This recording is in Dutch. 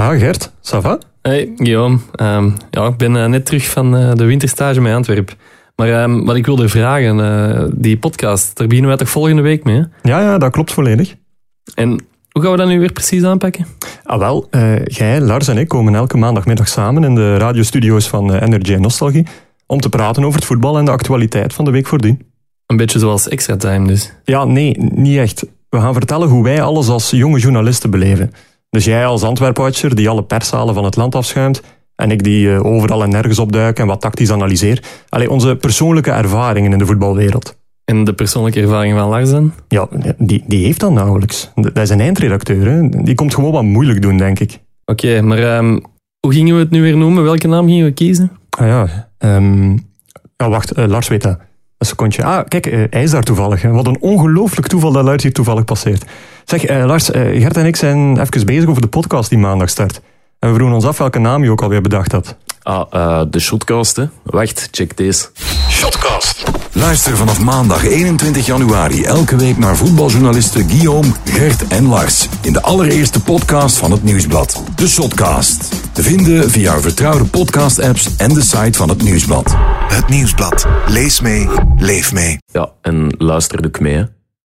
Ah, Gert, ça va? Hey, Guillaume. Ehm, ja, ik ben eh, net terug van eh, de winterstage met Antwerpen. Maar ehm, wat ik wilde vragen, eh, die podcast, daar beginnen wij toch volgende week mee? Hè? Ja, ja, dat klopt volledig. En hoe gaan we dat nu weer precies aanpakken? Ah, wel, jij, Lars en ik komen elke maandagmiddag samen in de radiostudio's van Energy en Nostalgie om te praten over het voetbal en de actualiteit van de week voordien. Een beetje zoals extra time dus. Ja, nee, niet echt. We gaan vertellen hoe wij alles als jonge journalisten beleven. Dus jij als Antwerp-watcher die alle perszalen van het land afschuimt en ik die eh, overal en nergens opduik en wat tactisch analyseer. Allee, onze persoonlijke ervaringen in de voetbalwereld. En de persoonlijke ervaring van Lars dan? Ja, die, die heeft dat nauwelijks. Dat is een eindredacteur. Hè. Die komt gewoon wat moeilijk doen, denk ik. Oké, maar ehm, hoe gingen we het nu weer noemen? Welke naam gingen we kiezen? Ah ja, ehm, ja wacht, eh, Lars weet dat. Een secondje. Ah, kijk, eh, hij is daar toevallig. hè. Wat een ongelooflijk toeval dat Lars hier toevallig passeert. Zeg, eh, Lars, eh, Gert en ik zijn even bezig over de podcast die maandag start. En we vroegen ons af welke naam je ook alweer bedacht had. Ah, eh, de shotcast, hè. Wacht, check deze. Shotcast. Luister vanaf maandag 21 januari elke week naar voetbaljournalisten Guillaume, Gert en Lars. In de allereerste podcast van het Nieuwsblad. De Shotcast. Te vinden via uw vertrouwde podcast-apps en de site van het Nieuwsblad. Het Nieuwsblad. Lees mee, leef mee. Ja, en luister ook mee, hè.